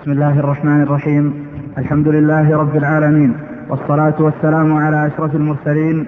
بسم الله الرحمن الرحيم. الحمد لله رب العالمين. والصلاة والسلام على أشرف المرسلين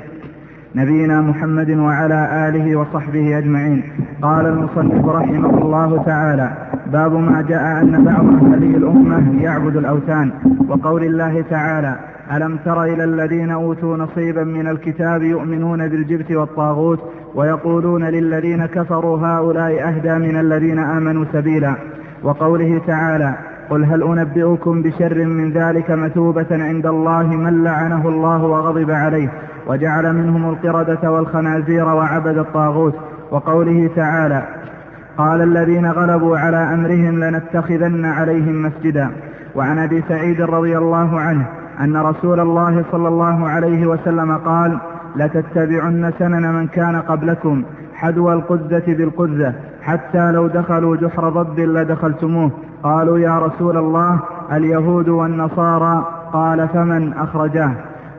نبينا محمد وعلى آله وصحبه أجمعين. قال المصنف رحمه الله تعالى باب ما جاء أن بعض هذه الأمة يعبد الأوثان. وقول الله تعالى ألم تر إلى الذين أوتوا نصيبا من الكتاب يؤمنون بالجبت والطاغوت ويقولون للذين كفروا هؤلاء أهدى من الذين آمنوا سبيلا. وقوله تعالى قل هل أنبئكم بشر من ذلك مثوبة عند الله من لعنه الله وغضب عليه وجعل منهم القردة والخنازير وعبد الطاغوت؟ وقوله تعالى قال الذين غلبوا على أمرهم لنتخذن عليهم مسجدا. وعن أبي سعيد رضي الله عنه أن رسول الله صلى الله عليه وسلم قال لتتبعن سنن من كان قبلكم حذو القزة بالقزة حتى لو دخلوا جحر ضب لدخلتموه. قالوا يا رسول الله اليهود والنصارى. قال فمن أخرجاه؟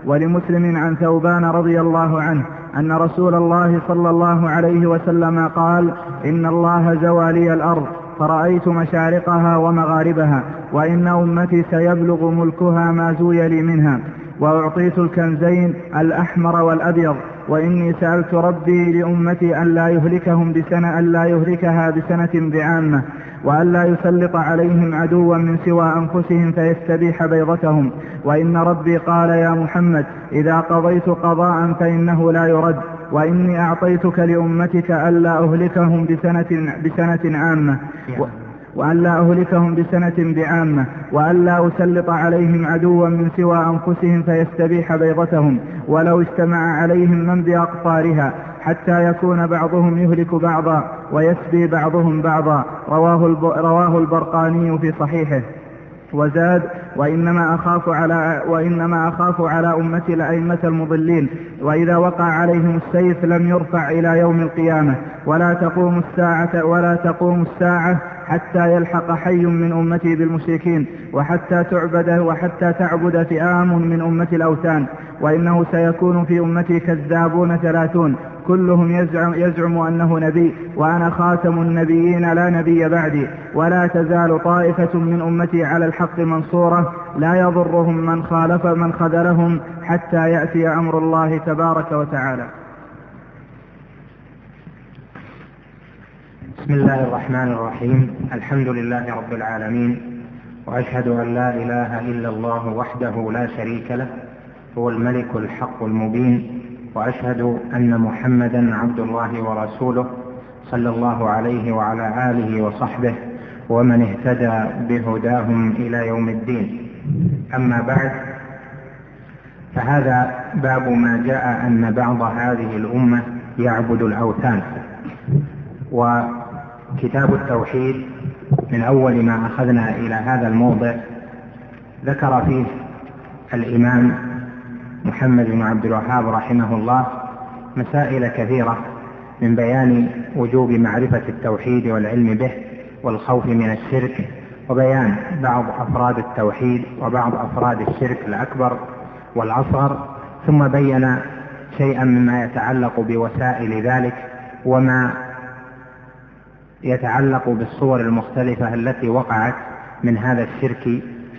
ولمسلم عن ثوبان رضي الله عنه أن رسول الله صلى الله عليه وسلم قال إن الله زوى لي الأرض فرأيت مشارقها ومغاربها وإن أمتي سيبلغ ملكها ما زوي لي منها وأعطيت الكنزين الأحمر والأبيض. وإني سألت ربي لأمتي أن لا يهلكهم بسنة أن لا يهلكها بسنة بعامة وأن لا يسلط عليهم عدوا من سوى أنفسهم فيستبيح بيضتهم. وإن ربي قال يا محمد إذا قضيت قضاء فإنه لا يرد. وإني أعطيتك لأمتك ألا أهلكهم بسنة, بسنة عامة. وأن لا أهلكهم بسنة بعامة وأن لا أسلط عليهم عدوا من سوى أنفسهم فيستبيح بيضتهم ولو اجتمع عليهم من بأقطارها حتى يكون بعضهم يهلك بعضا ويسبي بعضهم بعضا. رواه, رواه البرقاني في صحيحه. وزاد وإنما أخاف على وإنما أخاف على أمتي الأئمة المضلين وإذا وقع عليهم السيف لم يرفع إلى يوم القيامة. ولا تقوم الساعة ولا تقوم الساعة حتى يلحق حي من أمتي بالمشركين وحتى تعبد وحتى تعبد فئام من أمة الأوثان وإنه سيكون في أمتي كذابون ثلاثون. كلهم يزعم, يزعم أنه نبي وأنا خاتم النبيين لا نبي بعدي ولا تزال طائفة من أمتي على الحق منصورة لا يضرهم من خالف من خذلهم حتى يأتي أمر الله تبارك وتعالى. بسم الله الرحمن الرحيم. الحمد لله رب العالمين وأشهد أن لا إله إلا الله وحده لا شريك له هو الملك الحق المبين وأشهد أن محمدا عبد الله ورسوله صلى الله عليه وعلى آله وصحبه ومن اهتدى بهداهم إلى يوم الدين. أما بعد فهذا باب ما جاء أن بعض هذه الأمة يعبد الأوثان. وكتاب التوحيد من أول ما أخذنا إلى هذا الموضع ذكر فيه الإمام محمد بن عبد الوهاب رحمه الله مسائل كثيرة من بيان وجوب معرفة التوحيد والعلم به والخوف من الشرك وبيان بعض أفراد التوحيد وبعض أفراد الشرك الأكبر والأصغر ثم بين شيئا مما يتعلق بوسائل ذلك وما يتعلق بالصور المختلفة التي وقعت من هذا الشرك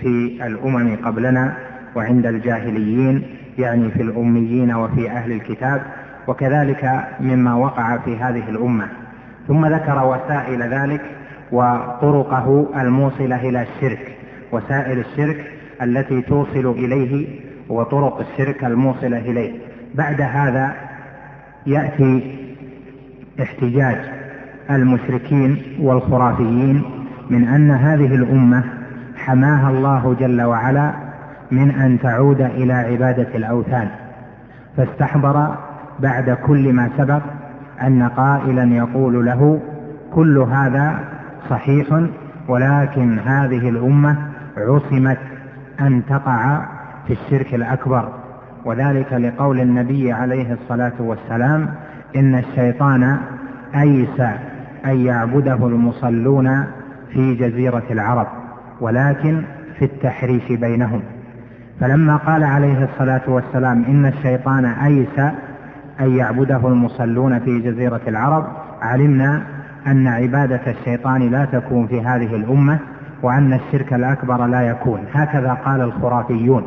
في الأمم قبلنا وعند الجاهليين يعني في الأميين وفي أهل الكتاب وكذلك مما وقع في هذه الأمة. ثم ذكر وسائل ذلك وطرقه الموصلة إلى الشرك. وسائل الشرك التي توصل إليه وطرق الشرك الموصلة إليه. بعد هذا يأتي احتجاج المشركين والخرافيين من أن هذه الأمة حماها الله جل وعلا من أن تعود إلى عبادة الأوثان فاستحضر بعد كل ما سبق أن قائلا يقول له كل هذا صحيح ولكن هذه الأمة عصمت أن تقع في الشرك الأكبر. وذلك لقول النبي عليه الصلاة والسلام إن الشيطان أيس أن يعبده المصلون في جزيرة العرب ولكن في التحريف بينهم. فلما قال عليه الصلاة والسلام إن الشيطان أيس أن يعبده المصلون في جزيرة العرب علمنا أن عبادة الشيطان لا تكون في هذه الأمة وأن الشرك الأكبر لا يكون. هكذا قال الخرافيون.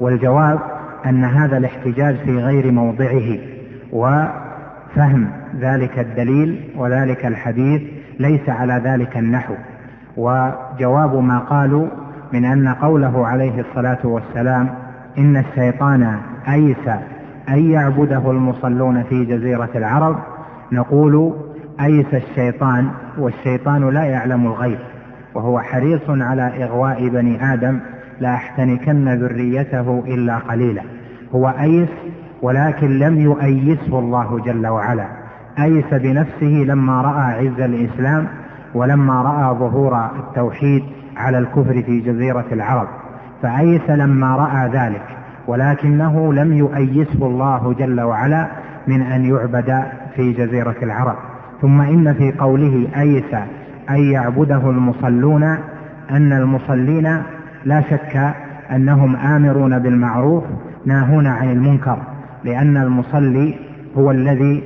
والجواب أن هذا الاحتجاج في غير موضعه وفهم ذلك الدليل وذلك الحديث ليس على ذلك النحو. وجواب ما قالوا من أن قوله عليه الصلاة والسلام إن الشيطان أيس أن يعبده المصلون في جزيرة العرب نقول أيس الشيطان والشيطان لا يعلم الغيب وهو حريص على إغواء بني آدم لأحتنكن ذريته إلا قليلا. هو أيس ولكن لم يؤيسه الله جل وعلا. أيس بنفسه لما رأى عز الإسلام ولما رأى ظهور التوحيد على الكفر في جزيرة العرب فأيس لما رأى ذلك ولكنه لم يؤيسه الله جل وعلا من أن يعبد في جزيرة العرب. ثم إن في قوله أيس أن يعبده المصلون أن المصلين لا شك أنهم آمرون بالمعروف ناهون عن المنكر لأن المصلي هو الذي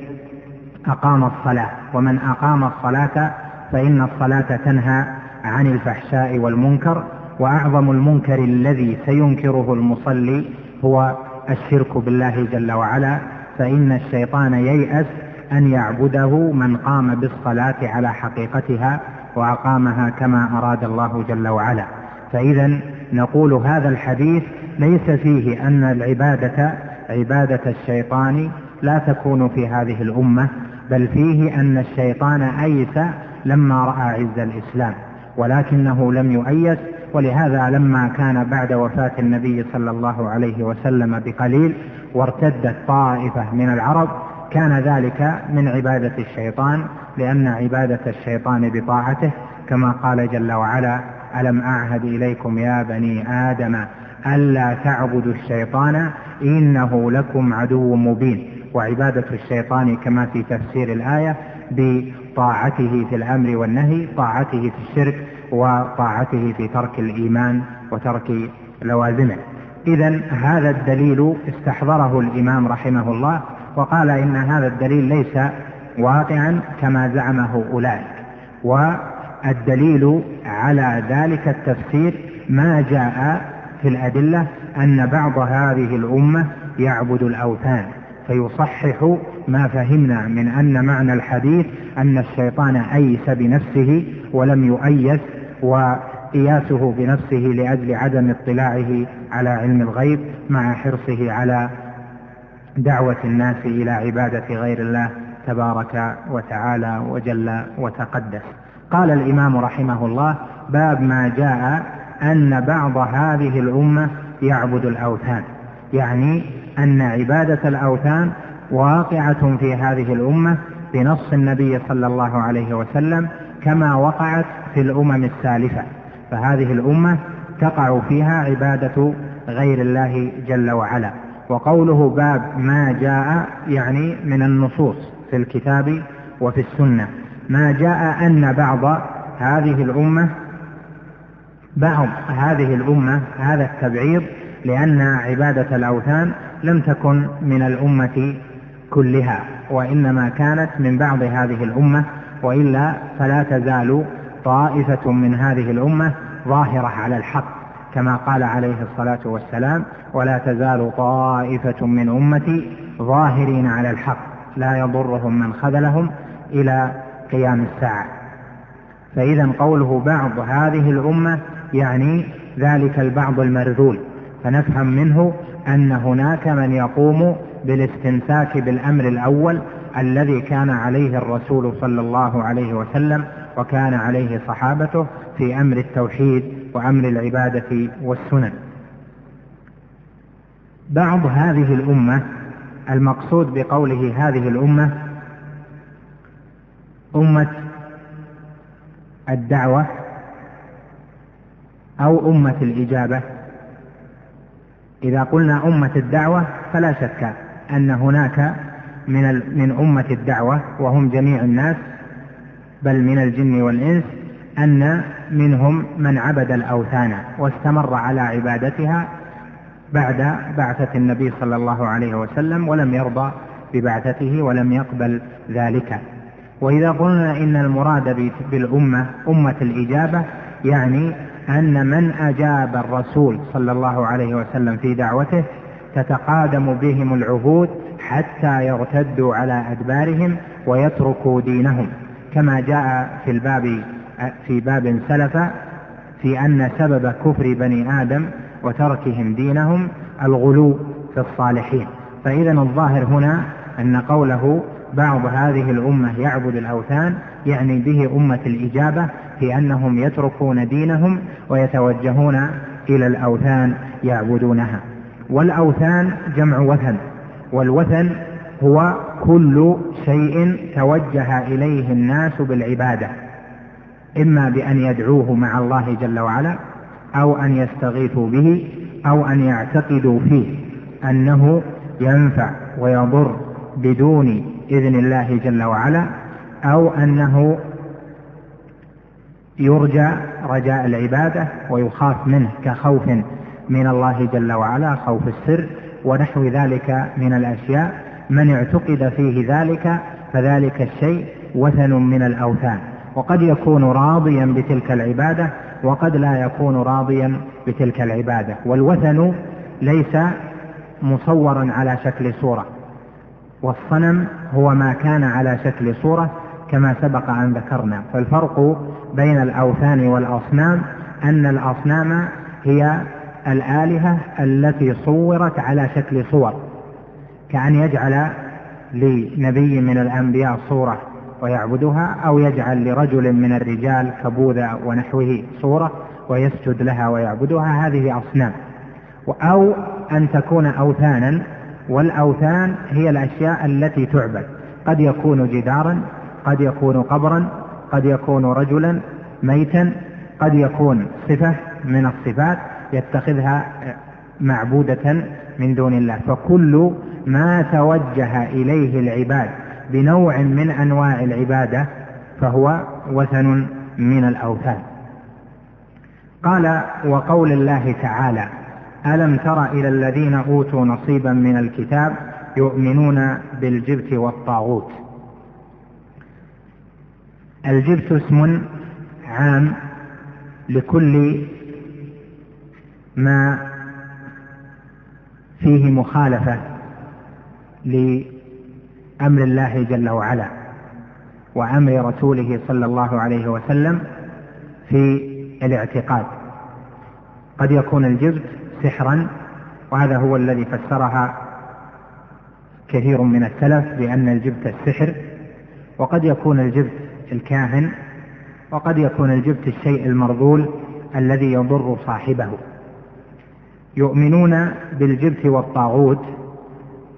أقام الصلاة ومن أقام الصلاة فإن الصلاة تنهى عن الفحشاء والمنكر وأعظم المنكر الذي سينكره المصلي هو الشرك بالله جل وعلا فإن الشيطان ييأس أن يعبده من قام بالصلاة على حقيقتها وأقامها كما أراد الله جل وعلا. فإذا نقول هذا الحديث ليس فيه أن العبادة عبادة الشيطان لا تكون في هذه الأمة بل فيه أن الشيطان أيس لما رأى عز الإسلام. ولكنه لم يؤيس ولهذا لما كان بعد وفاة النبي صلى الله عليه وسلم بقليل وارتدت طائفة من العرب كان ذلك من عبادة الشيطان لأن عبادة الشيطان بطاعته كما قال جل وعلا ألم أعهد إليكم يا بني آدم ألا تعبدوا الشيطان؟ إنه لكم عدو مبين. وعبادة الشيطان كما في تفسير الآية بطاعته في الأمر والنهي طاعته في الشرك وطاعته في ترك الإيمان وترك لوازمه. إذا هذا الدليل استحضره الإمام رحمه الله وقال إن هذا الدليل ليس واقعا كما زعمه أولئك. والدليل على ذلك التفسير ما جاء في الأدلة أن بعض هذه الأمة يعبد الأوثان فيصحح ما فهمنا من أن معنى الحديث أن الشيطان أيس بنفسه ولم يؤيس وقياسه بنفسه لأجل عدم اطلاعه على علم الغيب مع حرصه على دعوة الناس إلى عبادة غير الله تبارك وتعالى وجل وتقدس. قال الإمام رحمه الله باب ما جاء أن بعض هذه الأمة يعبد الأوثان. يعني أن عبادة الأوثان واقعة في هذه الأمة بنص النبي صلى الله عليه وسلم كما وقعت في الأمم السالفة. فهذه الأمة تقع فيها عبادة غير الله جل وعلا. وقوله باب ما جاء يعني من النصوص في الكتاب وفي السنة. ما جاء أن بعض هذه الأمة بعض هذه الأمة هذا التبعيض لأن عبادة الأوثان لم تكن من الأمة كلها وإنما كانت من بعض هذه الأمة وإلا فلا تزال طائفة من هذه الأمة ظاهرة على الحق كما قال عليه الصلاة والسلام ولا تزال طائفة من أمتي ظاهرين على الحق لا يضرهم من خذلهم إلى قيام الساعة. فإذا قوله بعض هذه الأمة يعني ذلك البعض المرذول فنفهم منه أن هناك من يقوم بالاستمساك بالأمر الأول الذي كان عليه الرسول صلى الله عليه وسلم وكان عليه صحابته في أمر التوحيد وأمر العبادة والسنن. بعض هذه الأمة المقصود بقوله هذه الأمة أمة الدعوة أو أمة الإجابة. إذا قلنا أمة الدعوة فلا شك أن هناك من من أمة الدعوة وهم جميع الناس بل من الجن والإنس أن منهم من عبد الأوثان واستمر على عبادتها بعد بعثة النبي صلى الله عليه وسلم ولم يرضى ببعثته ولم يقبل ذلك. وإذا قلنا إن المراد بالأمة أمة الإجابة يعني أن من أجاب الرسول صلى الله عليه وسلم في دعوته تتقادم بهم العهود حتى يرتدوا على أدبارهم ويتركوا دينهم. كما جاء في الباب في باب سلف في أن سبب كفر بني آدم وتركهم دينهم الغلو في الصالحين. فإذا الظاهر هنا أن قوله بعض هذه الأمة يعبد الأوثان يعني به أمة الإجابة في أنهم يتركون دينهم ويتوجهون إلى الأوثان يعبدونها. والأوثان جمع وثن والوثن هو كل شيء توجه إليه الناس بالعبادة إما بأن يدعوه مع الله جل وعلا أو أن يستغيثوا به أو أن يعتقدوا فيه أنه ينفع ويضر بدون إذن الله جل وعلا أو أنه يرجى رجاء العبادة ويخاف منه كخوف من الله جل وعلا خوف السر ونحو ذلك من الأشياء. من اعتقد فيه ذلك فذلك الشيء وثن من الأوثان. وقد يكون راضيا بتلك العبادة وقد لا يكون راضيا بتلك العبادة. والوثن ليس مصورا على شكل صورة. والصنم هو ما كان على شكل صورة كما سبق أن ذكرنا. فالفرق بين الأوثان والأصنام أن الأصنام هي الآلهة التي صورت على شكل صور كأن يجعل لنبي من الأنبياء صورة ويعبدها أو يجعل لرجل من الرجال كبوذا ونحوه صورة ويسجد لها ويعبدها. هذه أصنام. أو أن تكون أوثانا والأوثان هي الأشياء التي تعبد. قد يكون جدارا قد يكون قبرا قد يكون رجلا ميتا قد يكون صفة من الصفات. يتخذها معبودة من دون الله. فكل ما توجه إليه العباد بنوع من أنواع العبادة فهو وثن من الأوثان. قال وقول الله تعالى ألم تر إلى الذين أوتوا نصيبا من الكتاب يؤمنون بالجبت والطاغوت؟ الجبت اسم عام لكل ما فيه مخالفة لأمر الله جل وعلا وأمر رسوله صلى الله عليه وسلم في الاعتقاد. قد يكون الجبت سحرا وهذا هو الذي فسرها كثير من السلف بأن الجبت السحر وقد يكون الجبت الكاهن وقد يكون الجبت الشيء المرذول الذي يضر صاحبه. يؤمنون بالجبت والطاغوت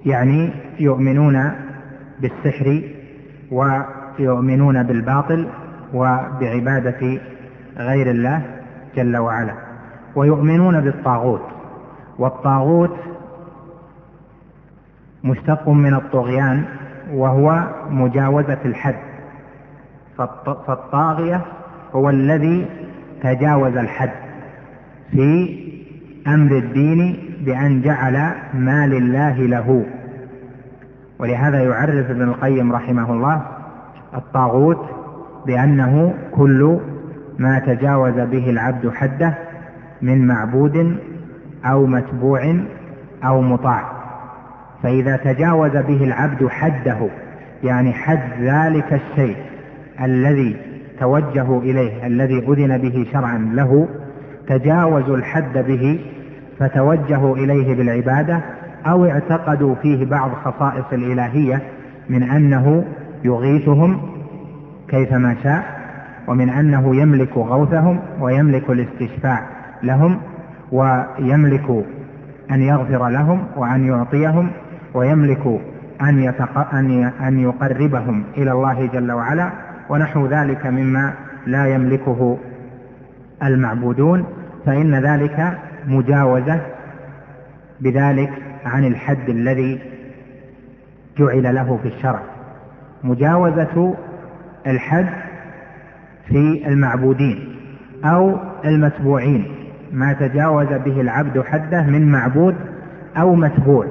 يعني يؤمنون بالسحر ويؤمنون بالباطل وبعبادة غير الله جل وعلا ويؤمنون بالطاغوت. والطاغوت مشتق من الطغيان وهو مجاوزة الحد. فالطاغية هو الذي تجاوز الحد في أمر الدين بأن جعل ما لله له. ولهذا يعرف ابن القيم رحمه الله الطاغوت بأنه كل ما تجاوز به العبد حده من معبود أو متبوع أو مطاع. فإذا تجاوز به العبد حده يعني حد ذلك الشيء الذي توجهوا إليه الذي أذن به شرعا له تجاوزوا الحد به فتوجهوا إليه بالعبادة أو اعتقدوا فيه بعض خصائص الإلهية من أنه يغيثهم كيفما شاء ومن أنه يملك غوثهم ويملك الاستشفاع لهم ويملك أن يغفر لهم وأن يعطيهم ويملك أن, يتق... أن, أن يقربهم إلى الله جل وعلا ونحو ذلك مما لا يملكه المعبودون فإن ذلك مجاوزة بذلك عن الحد الذي جعل له في الشرع. مجاوزة الحد في المعبودين أو المتبوعين. ما تجاوز به العبد حده من معبود أو متبوع.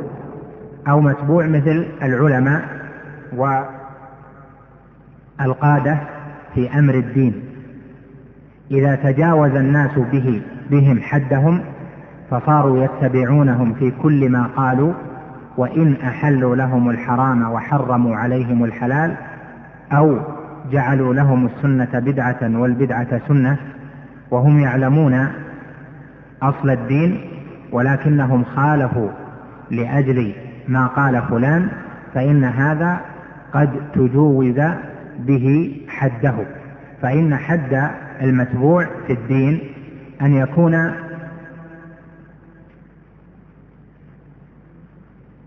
أو متبوع مثل العلماء والقادة في أمر الدين. إذا تجاوز الناس به بهم حدهم فصاروا يتبعونهم في كل ما قالوا وإن أحلوا لهم الحرام وحرموا عليهم الحلال أو جعلوا لهم السنة بدعة والبدعة سنة وهم يعلمون أصل الدين ولكنهم خالفوا لأجل ما قال فلان فإن هذا قد تجوز به حده. فإن حد المتبوع في الدين أن يكون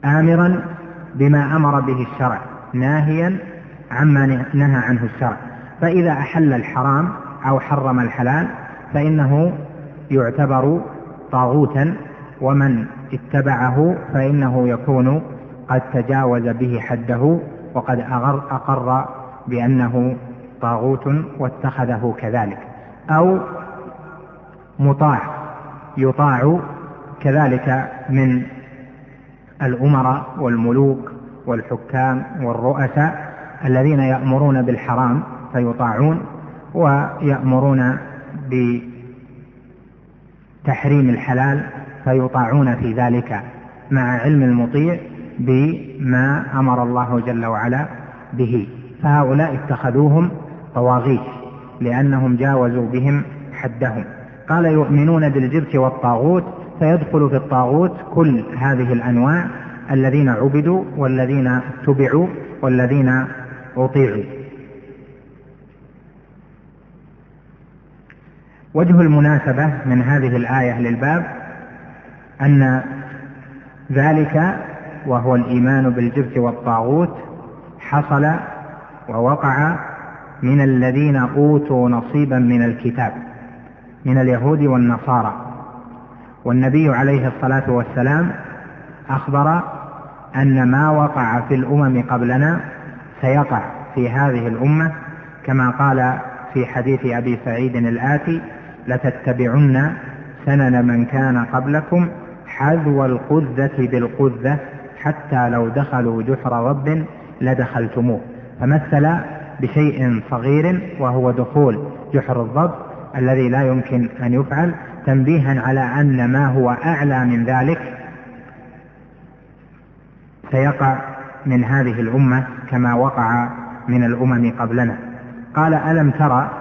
آمرا بما أمر به الشرع ناهيا عما نهى عنه الشرع. فإذا أحل الحرام أو حرم الحلال فإنه يعتبر طاغوتا ومن اتبعه فإنه يكون قد تجاوز به حده وقد أقر بأنه طاغوت واتخذه كذلك. أو مطاع يطاع كذلك من الأمراء والملوك والحكام والرؤساء الذين يأمرون بالحرام فيطاعون ويأمرون بتحريم الحلال فيطاعون في ذلك مع علم المطيع بما أمر الله جل وعلا به. فهؤلاء اتخذوهم طواغيت لأنهم جاوزوا بهم حدهم. قال يؤمنون بالجبت والطاغوت فيدخل في الطاغوت كل هذه الأنواع الذين عبدوا والذين اتبعوا والذين أطيعوا. وجه المناسبة من هذه الآية للباب أن ذلك وهو الإيمان بالجبت والطاغوت حصل ووقع من الذين أوتوا نصيبا من الكتاب من اليهود والنصارى. والنبي عليه الصلاة والسلام أخبر أن ما وقع في الأمم قبلنا سيقع في هذه الأمة كما قال في حديث أبي سعيد الآتي لتتبعن سنن من كان قبلكم حذو القذة بالقذة حتى لو دخلوا جحر رب لدخلتموه فمثل بشيء صغير وهو دخول جحر الضب الذي لا يمكن أن يفعل تنبيها على أن ما هو أعلى من ذلك سيقع من هذه الأمة كما وقع من الأمم قبلنا. قال ألم ترى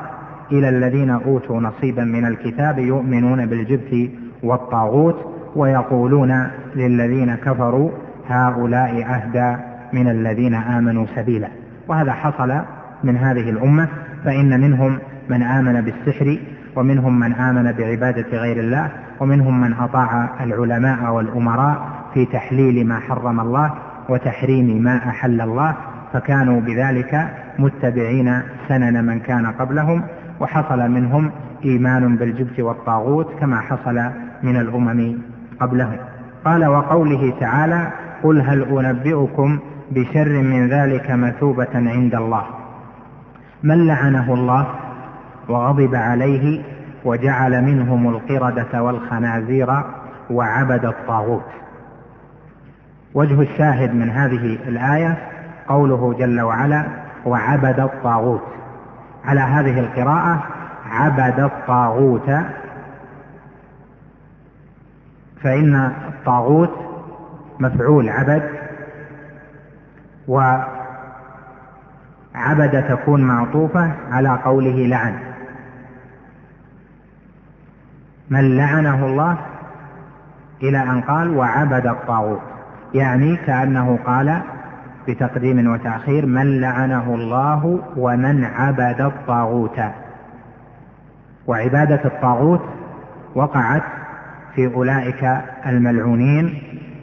إلى الذين أوتوا نصيبا من الكتاب يؤمنون بالجبت والطاغوت ويقولون للذين كفروا هؤلاء أهدى من الذين آمنوا سبيلا. وهذا حصل من هذه الأمة فإن منهم من آمن بالسحر ومنهم من آمن بعبادة غير الله ومنهم من أطاع العلماء والأمراء في تحليل ما حرم الله وتحريم ما أحل الله فكانوا بذلك متبعين سنن من كان قبلهم وحصل منهم إيمان بالجبت والطاغوت كما حصل من الأمم قبلهم. قال وقوله تعالى قل هل أنبئكم بشر من ذلك مثوبة عند الله؟ من لعنه الله وغضب عليه وجعل منهم القردة والخنازير وعبد الطاغوت. وجه الشاهد من هذه الآية قوله جل وعلا وعبد الطاغوت على هذه القراءة عبد الطاغوت فإن الطاغوت مفعول عبد وعبد تكون معطوفة على قوله لعن من لعنه الله إلى أن قال وعبد الطاغوت. يعني كأنه قال بتقديم وتأخير من لعنه الله ومن عبد الطاغوت. وعبادة الطاغوت وقعت في أولئك الملعونين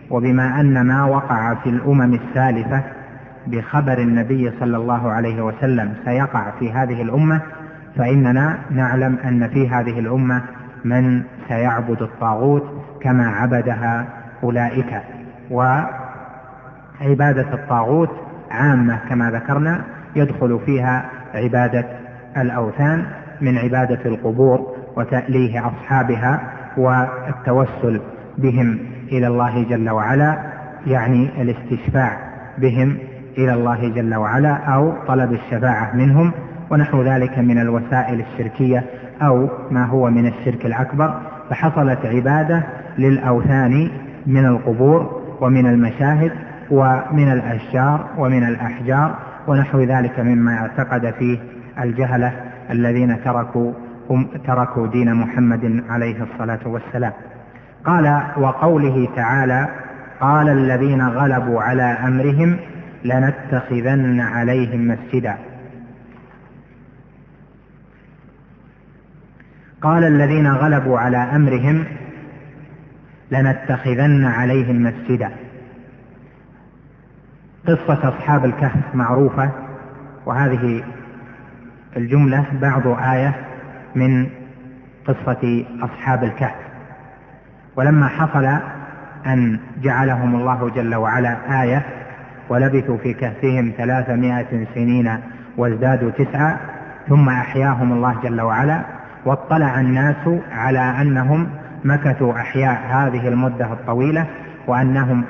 وبما أن ما وقع في الأمم السالفه بخبر النبي صلى الله عليه وسلم سيقع في هذه الأمة فإننا نعلم أن في هذه الأمة من سيعبد الطاغوت كما عبدها أولئك. وعبادة الطاغوت عامة كما ذكرنا يدخل فيها عبادة الأوثان من عبادة القبور وتأليه أصحابها والتوسل بهم إلى الله جل وعلا يعني الاستشفاع بهم إلى الله جل وعلا أو طلب الشفاعة منهم. ونحو ذلك من الوسائل الشركية أو ما هو من الشرك الأكبر فحصلت عبادة للأوثان من القبور ومن المشاهد ومن الأشجار ومن الأحجار ونحو ذلك مما اعتقد فيه الجهلة الذين تركوا تركوا دين محمد عليه الصلاة والسلام. قال وقوله تعالى قال الذين غلبوا على أمرهم لنتخذن عليهم مسجدا. قال الذين غلبوا على أمرهم لنتخذن عليهم مسجدا. قصة أصحاب الكهف معروفة وهذه الجملة بعض آية من قصة أصحاب الكهف. ولما حصل أن جعلهم الله جل وعلا آية ولبثوا في كهفهم ثلاثمائة سنين وازدادوا تسعا ثم أحياهم الله جل وعلا واطلع الناس على أنهم مكثوا أحياء هذه المدة الطويلة وأنهم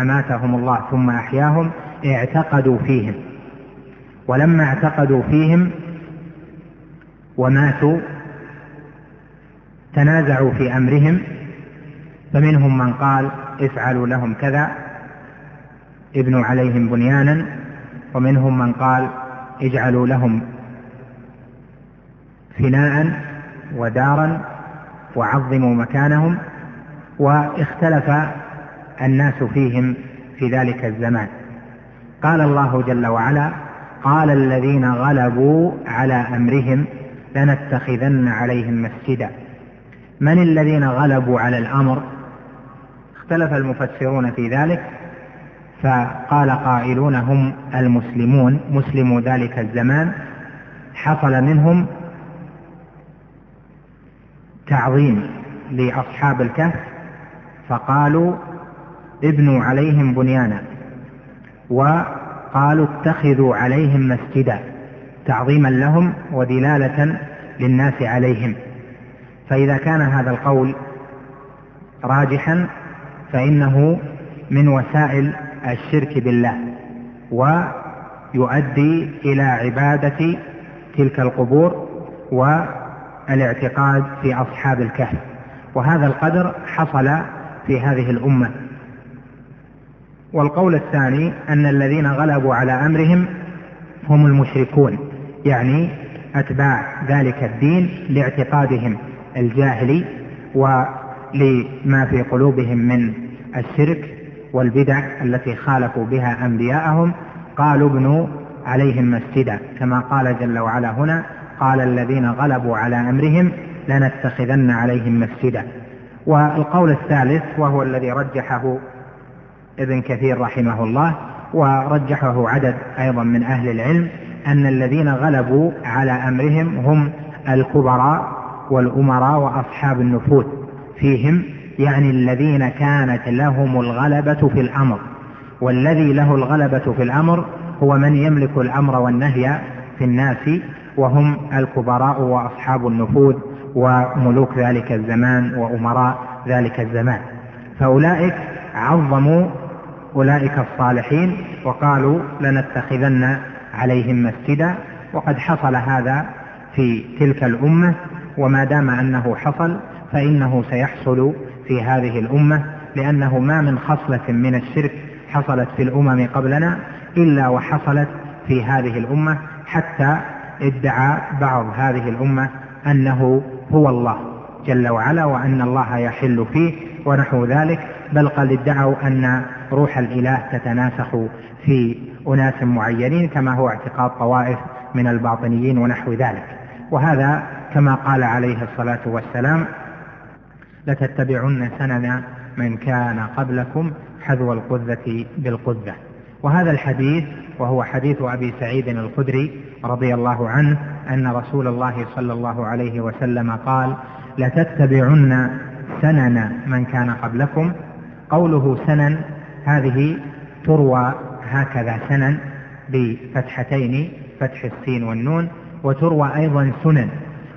أماتهم الله ثم أحياهم اعتقدوا فيهم. ولما اعتقدوا فيهم وماتوا تنازعوا في أمرهم. فمنهم من قال افعلوا لهم كذا ابنوا عليهم بنيانا. ومنهم من قال اجعلوا لهم فناء ودارا وعظموا مكانهم واختلف الناس فيهم في ذلك الزمان. قال الله جل وعلا قال الذين غلبوا على أمرهم لنتخذن عليهم مسجدا. من الذين غلبوا على الأمر؟ اختلف المفسرون في ذلك فقال قائلون هم المسلمون. مسلمو ذلك الزمان حصل منهم تعظيم لأصحاب الكهف فقالوا ابنوا عليهم بنيانا وقالوا اتخذوا عليهم مسجدا تعظيما لهم ودلالة للناس عليهم. فإذا كان هذا القول راجحا فإنه من وسائل الشرك بالله ويؤدي إلى عبادة تلك القبور و الاعتقاد في أصحاب الكهف وهذا القدر حصل في هذه الأمة. والقول الثاني أن الذين غلبوا على أمرهم هم المشركون يعني أتباع ذلك الدين لاعتقادهم الجاهلي ولما في قلوبهم من الشرك والبدع التي خالفوا بها أنبياءهم قالوا ابنوا عليهم مسجدا كما قال جل وعلا هنا قال الذين غلبوا على أمرهم لنتخذن عليهم مسجدا. والقول الثالث وهو الذي رجحه ابن كثير رحمه الله ورجحه عدد أيضا من أهل العلم أن الذين غلبوا على أمرهم هم الكبراء والأمراء وأصحاب النفوذ فيهم يعني الذين كانت لهم الغلبة في الأمر. والذي له الغلبة في الأمر هو من يملك الأمر والنهي في الناس وهم الكبراء وأصحاب النفوذ وملوك ذلك الزمان وأمراء ذلك الزمان. فأولئك عظموا أولئك الصالحين وقالوا لنتخذن عليهم مسجدا. وقد حصل هذا في تلك الأمة وما دام أنه حصل فإنه سيحصل في هذه الأمة لأنه ما من خصلة من الشرك حصلت في الأمم قبلنا إلا وحصلت في هذه الأمة حتى ادعى بعض هذه الأمة أنه هو الله جل وعلا وأن الله يحل فيه ونحو ذلك بل قد ادعوا أن روح الإله تتناسخ في أناس معينين كما هو اعتقاد طوائف من الباطنيين ونحو ذلك. وهذا كما قال عليه الصلاة والسلام لتتبعن سنن من كان قبلكم حذو القذة بالقذة. وهذا الحديث وهو حديث أبي سعيد الخدري رضي الله عنه أن رسول الله صلى الله عليه وسلم قال لتتبعن سنن من كان قبلكم. قوله سنن هذه تروى هكذا سنن بفتحتين فتح السين والنون وتروى أيضا سنن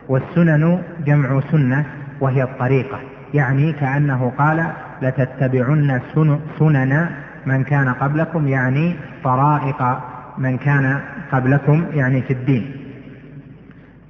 والسنن جمع سنة وهي الطريقة يعني كأنه قال لتتبعن سنن من كان قبلكم يعني طرائق من كان قبلكم يعني في الدين.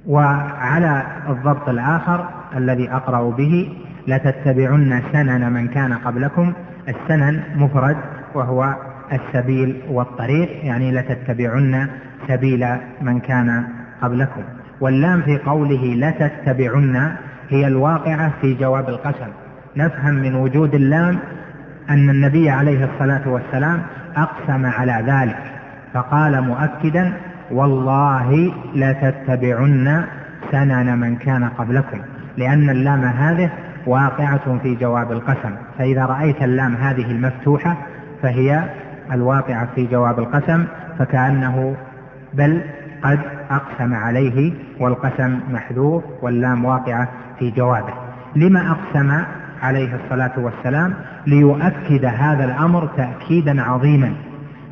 وعلى الضبط الآخر الذي أقرأ به لتتبعن سنن من كان قبلكم. السنن مفرد وهو السبيل والطريق يعني لتتبعن سبيل من كان قبلكم. واللام في قوله لتتبعن هي الواقعة في جواب القسم. نفهم من وجود اللام أن النبي عليه الصلاة والسلام أقسم على ذلك. فقال مؤكدا والله لتتبعن سنن من كان قبلكم لأن اللام هذه واقعة في جواب القسم. فإذا رأيت اللام هذه المفتوحة فهي الواقعة في جواب القسم فكأنه بل قد أقسم عليه والقسم محذوف واللام واقعة في جوابه. لما أقسم عليه الصلاة والسلام؟ ليؤكد هذا الأمر تأكيدا عظيما.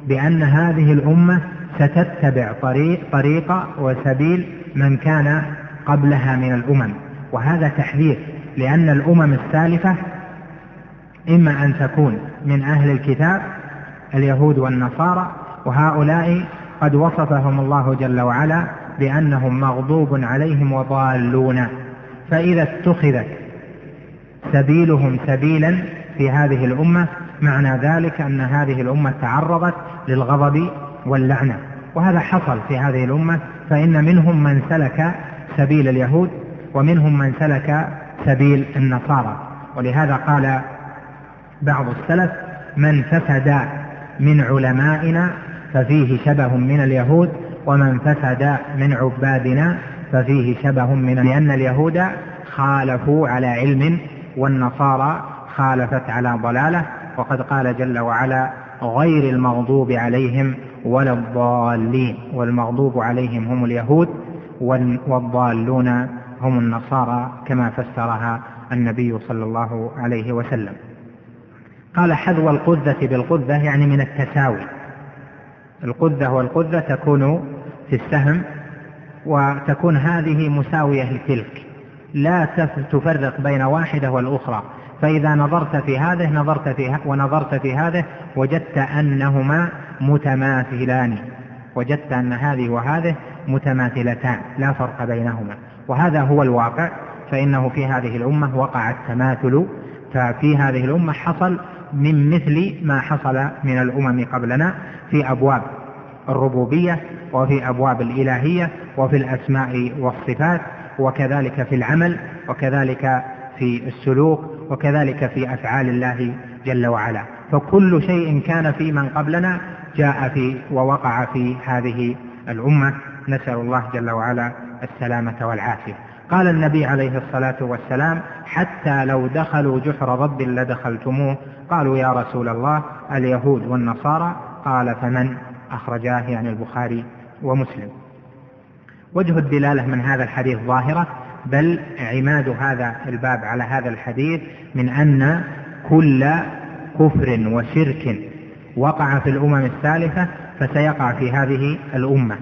بأن هذه الأمة ستتبع طريق طريق وسبيل من كان قبلها من الأمم. وهذا تحذير لأن الأمم السالفة إما أن تكون من أهل الكتاب اليهود والنصارى وهؤلاء قد وصفهم الله جل وعلا بأنهم مغضوب عليهم وضالون. فإذا اتخذت سبيلهم سبيلا في هذه الأمة معنى ذلك أن هذه الأمة تعرضت للغضب واللعنة. وهذا حصل في هذه الأمة فإن منهم من سلك سبيل اليهود ومنهم من سلك سبيل النصارى. ولهذا قال بعض السلف من فسد من علمائنا ففيه شبه من اليهود ومن فسد من عبادنا ففيه شبه من لأن اليهود خالفوا على علم والنصارى خالفت على ضلالة. وقد قال جل وعلا غير المغضوب عليهم ولا الضالين والمغضوب عليهم هم اليهود والضالون هم النصارى كما فسرها النبي صلى الله عليه وسلم. قال حذو القذة بالقذة يعني من التساوي. القذة والقذة تكون في السهم وتكون هذه مساوية لتلك. لا تفرق بين واحدة والأخرى. فإذا نظرت في هذه نظرت في ونظرت في هذه وجدت أنهما متماثلان. وجدت أن هذه وهذه متماثلتان لا فرق بينهما. وهذا هو الواقع فإنه في هذه الأمة وقع التماثل. ففي هذه الأمة حصل من مثل ما حصل من الأمم قبلنا في أبواب الربوبية وفي أبواب الإلهية وفي الأسماء والصفات وكذلك في العمل وكذلك في السلوك وكذلك في أفعال الله جل وعلا. فكل شيء كان في من قبلنا جاء في ووقع في هذه الأمة. نسأل الله جل وعلا السلامة والعافية. قال النبي عليه الصلاة والسلام حتى لو دخلوا جحر ضب لدخلتموه. قالوا يا رسول الله اليهود والنصارى. قال فمن؟ أخرجاه يعني البخاري ومسلم. وجه الدلالة من هذا الحديث ظاهرة بل عماد هذا الباب على هذا الحديث من أن كل كفر وشرك وقع في الأمم السالفة فسيقع في هذه الأمة.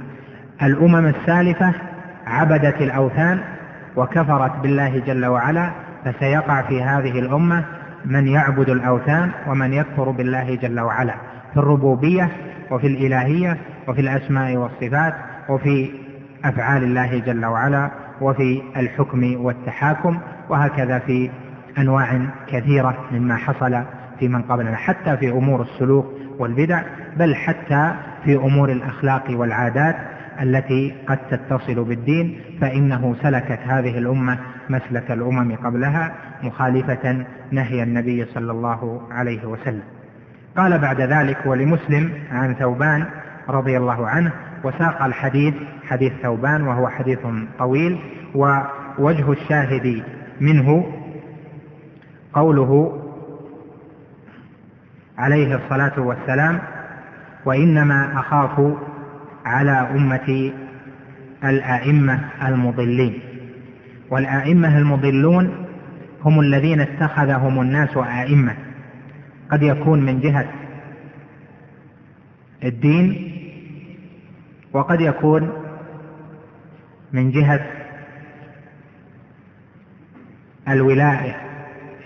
الأمم السالفة عبدت الأوثان وكفرت بالله جل وعلا فسيقع في هذه الأمة من يعبد الأوثان ومن يكفر بالله جل وعلا في الربوبية وفي الإلهية وفي الأسماء والصفات وفي أفعال الله جل وعلا. وفي الحكم والتحاكم وهكذا في أنواع كثيرة مما حصل في من قبلنا حتى في أمور السلوك والبدع بل حتى في أمور الأخلاق والعادات التي قد تتصل بالدين فإنه سلكت هذه الأمة مسلك الأمم قبلها مخالفة نهي النبي صلى الله عليه وسلم. قال بعد ذلك ولمسلم عن ثوبان رضي الله عنه وساق الحديث حديث ثوبان وهو حديث طويل ووجه الشاهد منه قوله عليه الصلاة والسلام وإنما أخاف على أمتي الأئمة المضلين والأئمة المضلون هم الذين اتخذهم الناس أئمة. قد يكون من جهة الدين وقد يكون من جهة الولاية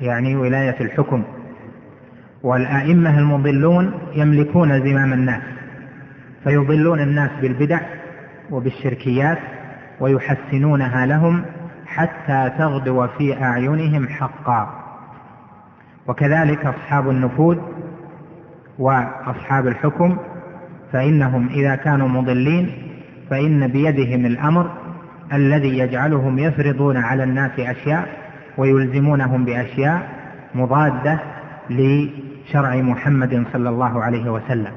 يعني ولاية الحكم. والأئمة المضلون يملكون زمام الناس فيضلون الناس بالبدع وبالشركيات ويحسنونها لهم حتى تغدو في أعينهم حقا. وكذلك أصحاب النفوذ وأصحاب الحكم فإنهم إذا كانوا مضلين فإن بيدهم الأمر الذي يجعلهم يفرضون على الناس أشياء ويلزمونهم بأشياء مضادة لشرع محمد صلى الله عليه وسلم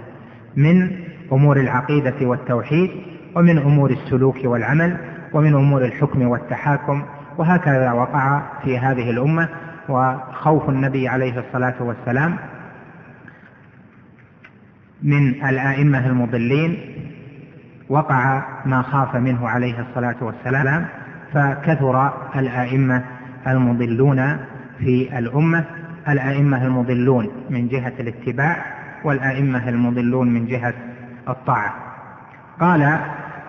من أمور العقيدة والتوحيد ومن أمور السلوك والعمل ومن أمور الحكم والتحاكم وهكذا وقع في هذه الأمة وخوف النبي عليه الصلاة والسلام من الآئمة المضلين وقع ما خاف منه عليه الصلاة والسلام فكثر الآئمة المضلون في الأمة. الأئمة المضلون من جهة الاتباع والأئمة المضلون من جهة الطاعة. قال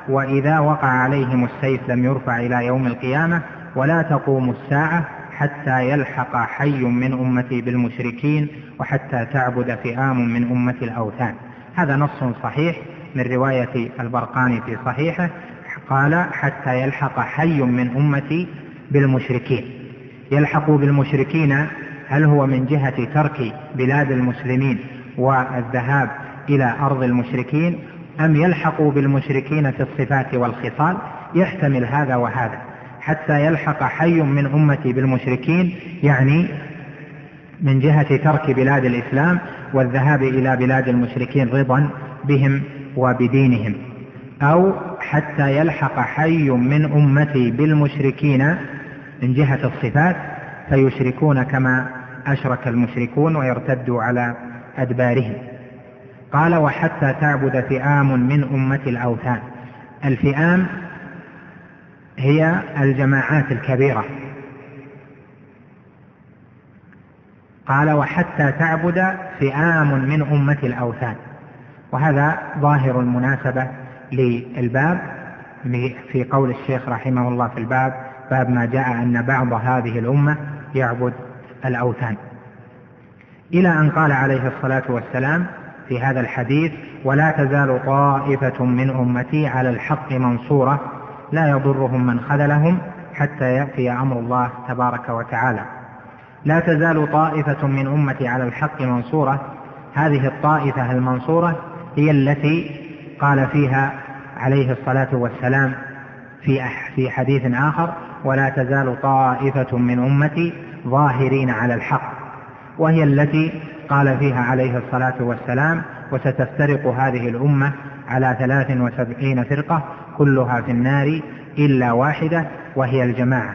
وإذا وقع عليهم السيف لم يرفع إلى يوم القيامة ولا تقوم الساعة حتى يلحق حي من أمتي بالمشركين وحتى تعبد فئام من أمة الأوثان. هذا نص صحيح من رواية البرقاني في صحيحه قال حتى يلحق حي من أمتي بالمشركين. يلحق بالمشركين هل هو من جهة ترك بلاد المسلمين والذهاب إلى أرض المشركين أم يلحق بالمشركين في الصفات والخصال؟ يحتمل هذا وهذا. حتى يلحق حي من أمتي بالمشركين يعني من جهة ترك بلاد الإسلام والذهاب إلى بلاد المشركين رضا بهم وبدينهم. أو حتى يلحق حي من أمتي بالمشركين من جهة الصفات فيشركون كما أشرك المشركون ويرتدوا على أدبارهم. قال وحتى تعبد فئام من أمة الأوثان. الفئام هي الجماعات الكبيرة. قال وحتى تعبد فئام من أمة الأوثان. وهذا ظاهر المناسبة للباب في قول الشيخ رحمه الله في الباب باب ما جاء أن بعض هذه الأمة يعبد الأوثان. إلى أن قال عليه الصلاة والسلام في هذا الحديث ولا تزال طائفة من أمتي على الحق منصورة لا يضرهم من خذلهم حتى يأتي أمر الله تبارك وتعالى. لا تزال طائفة من أمتي على الحق منصورة. هذه الطائفة المنصورة هي التي قال فيها عليه الصلاة والسلام في في حديث آخر ولا تزال طائفة من أمتي ظاهرين على الحق. وهي التي قال فيها عليه الصلاة والسلام وستفترق هذه الأمة على ثلاث وسبعين فرقة كلها في النار إلا واحدة وهي الجماعة.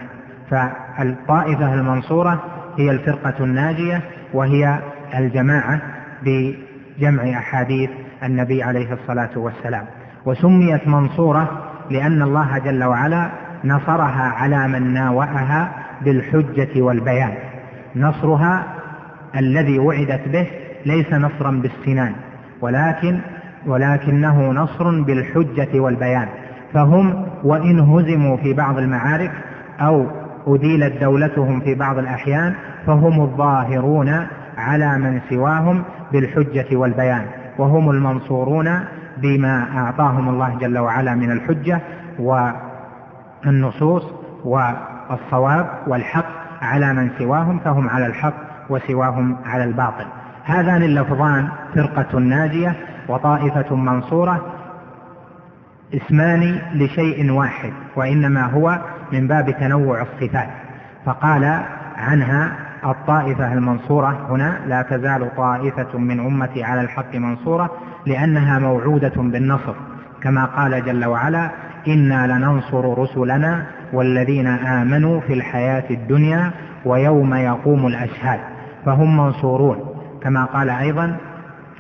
فالطائفة المنصورة هي الفرقة الناجية وهي الجماعة بجمع أحاديث النبي عليه الصلاة والسلام. وسميت منصورة لأن الله جل وعلا نصرها على من ناوأها بالحجة والبيان. نصرها الذي وعدت به ليس نصرا بالسنان ولكن ولكنه نصر بالحجة والبيان. فهم وإن هزموا في بعض المعارك أو أديلت دولتهم في بعض الأحيان فهم الظاهرون على من سواهم بالحجة والبيان وهم المنصورون بما أعطاهم الله جل وعلا من الحجة والنصوص والصواب والحق على من سواهم فهم على الحق وسواهم على الباطل. هذان اللفظان فرقة ناجية وطائفة منصورة اسمان لشيء واحد وإنما هو من باب تنوع الصفات. فقال عنها الطائفة المنصورة هنا لا تزال طائفة من أمتي على الحق منصورة لأنها موعودة بالنصر. كما قال جل وعلا إنا لننصر رسلنا والذين آمنوا في الحياة الدنيا ويوم يقوم الأشهاد. فهم منصورون كما قال أيضا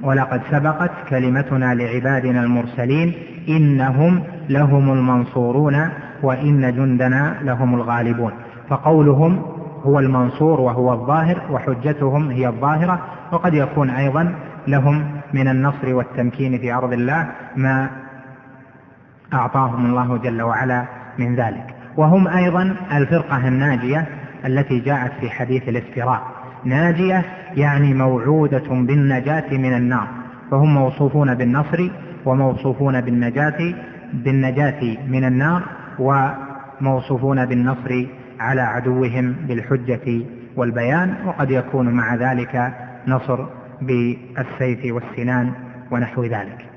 ولقد سبقت كلمتنا لعبادنا المرسلين إنهم لهم المنصورون وإن جندنا لهم الغالبون. فقولهم هو المنصور وهو الظاهر وحجتهم هي الظاهرة وقد يكون أيضا لهم من النصر والتمكين في أرض الله ما أعطاهم الله جل وعلا من ذلك. وهم أيضا الفرقة الناجية التي جاءت في حديث الافتراء. ناجية يعني موعودة بالنجاة من النار. فهم موصوفون بالنصر وموصوفون بالنجاة بالنجاة من النار وموصوفون بالنصر على عدوهم بالحجة والبيان. وقد يكون مع ذلك نصر بالسيف والسنان ونحو ذلك.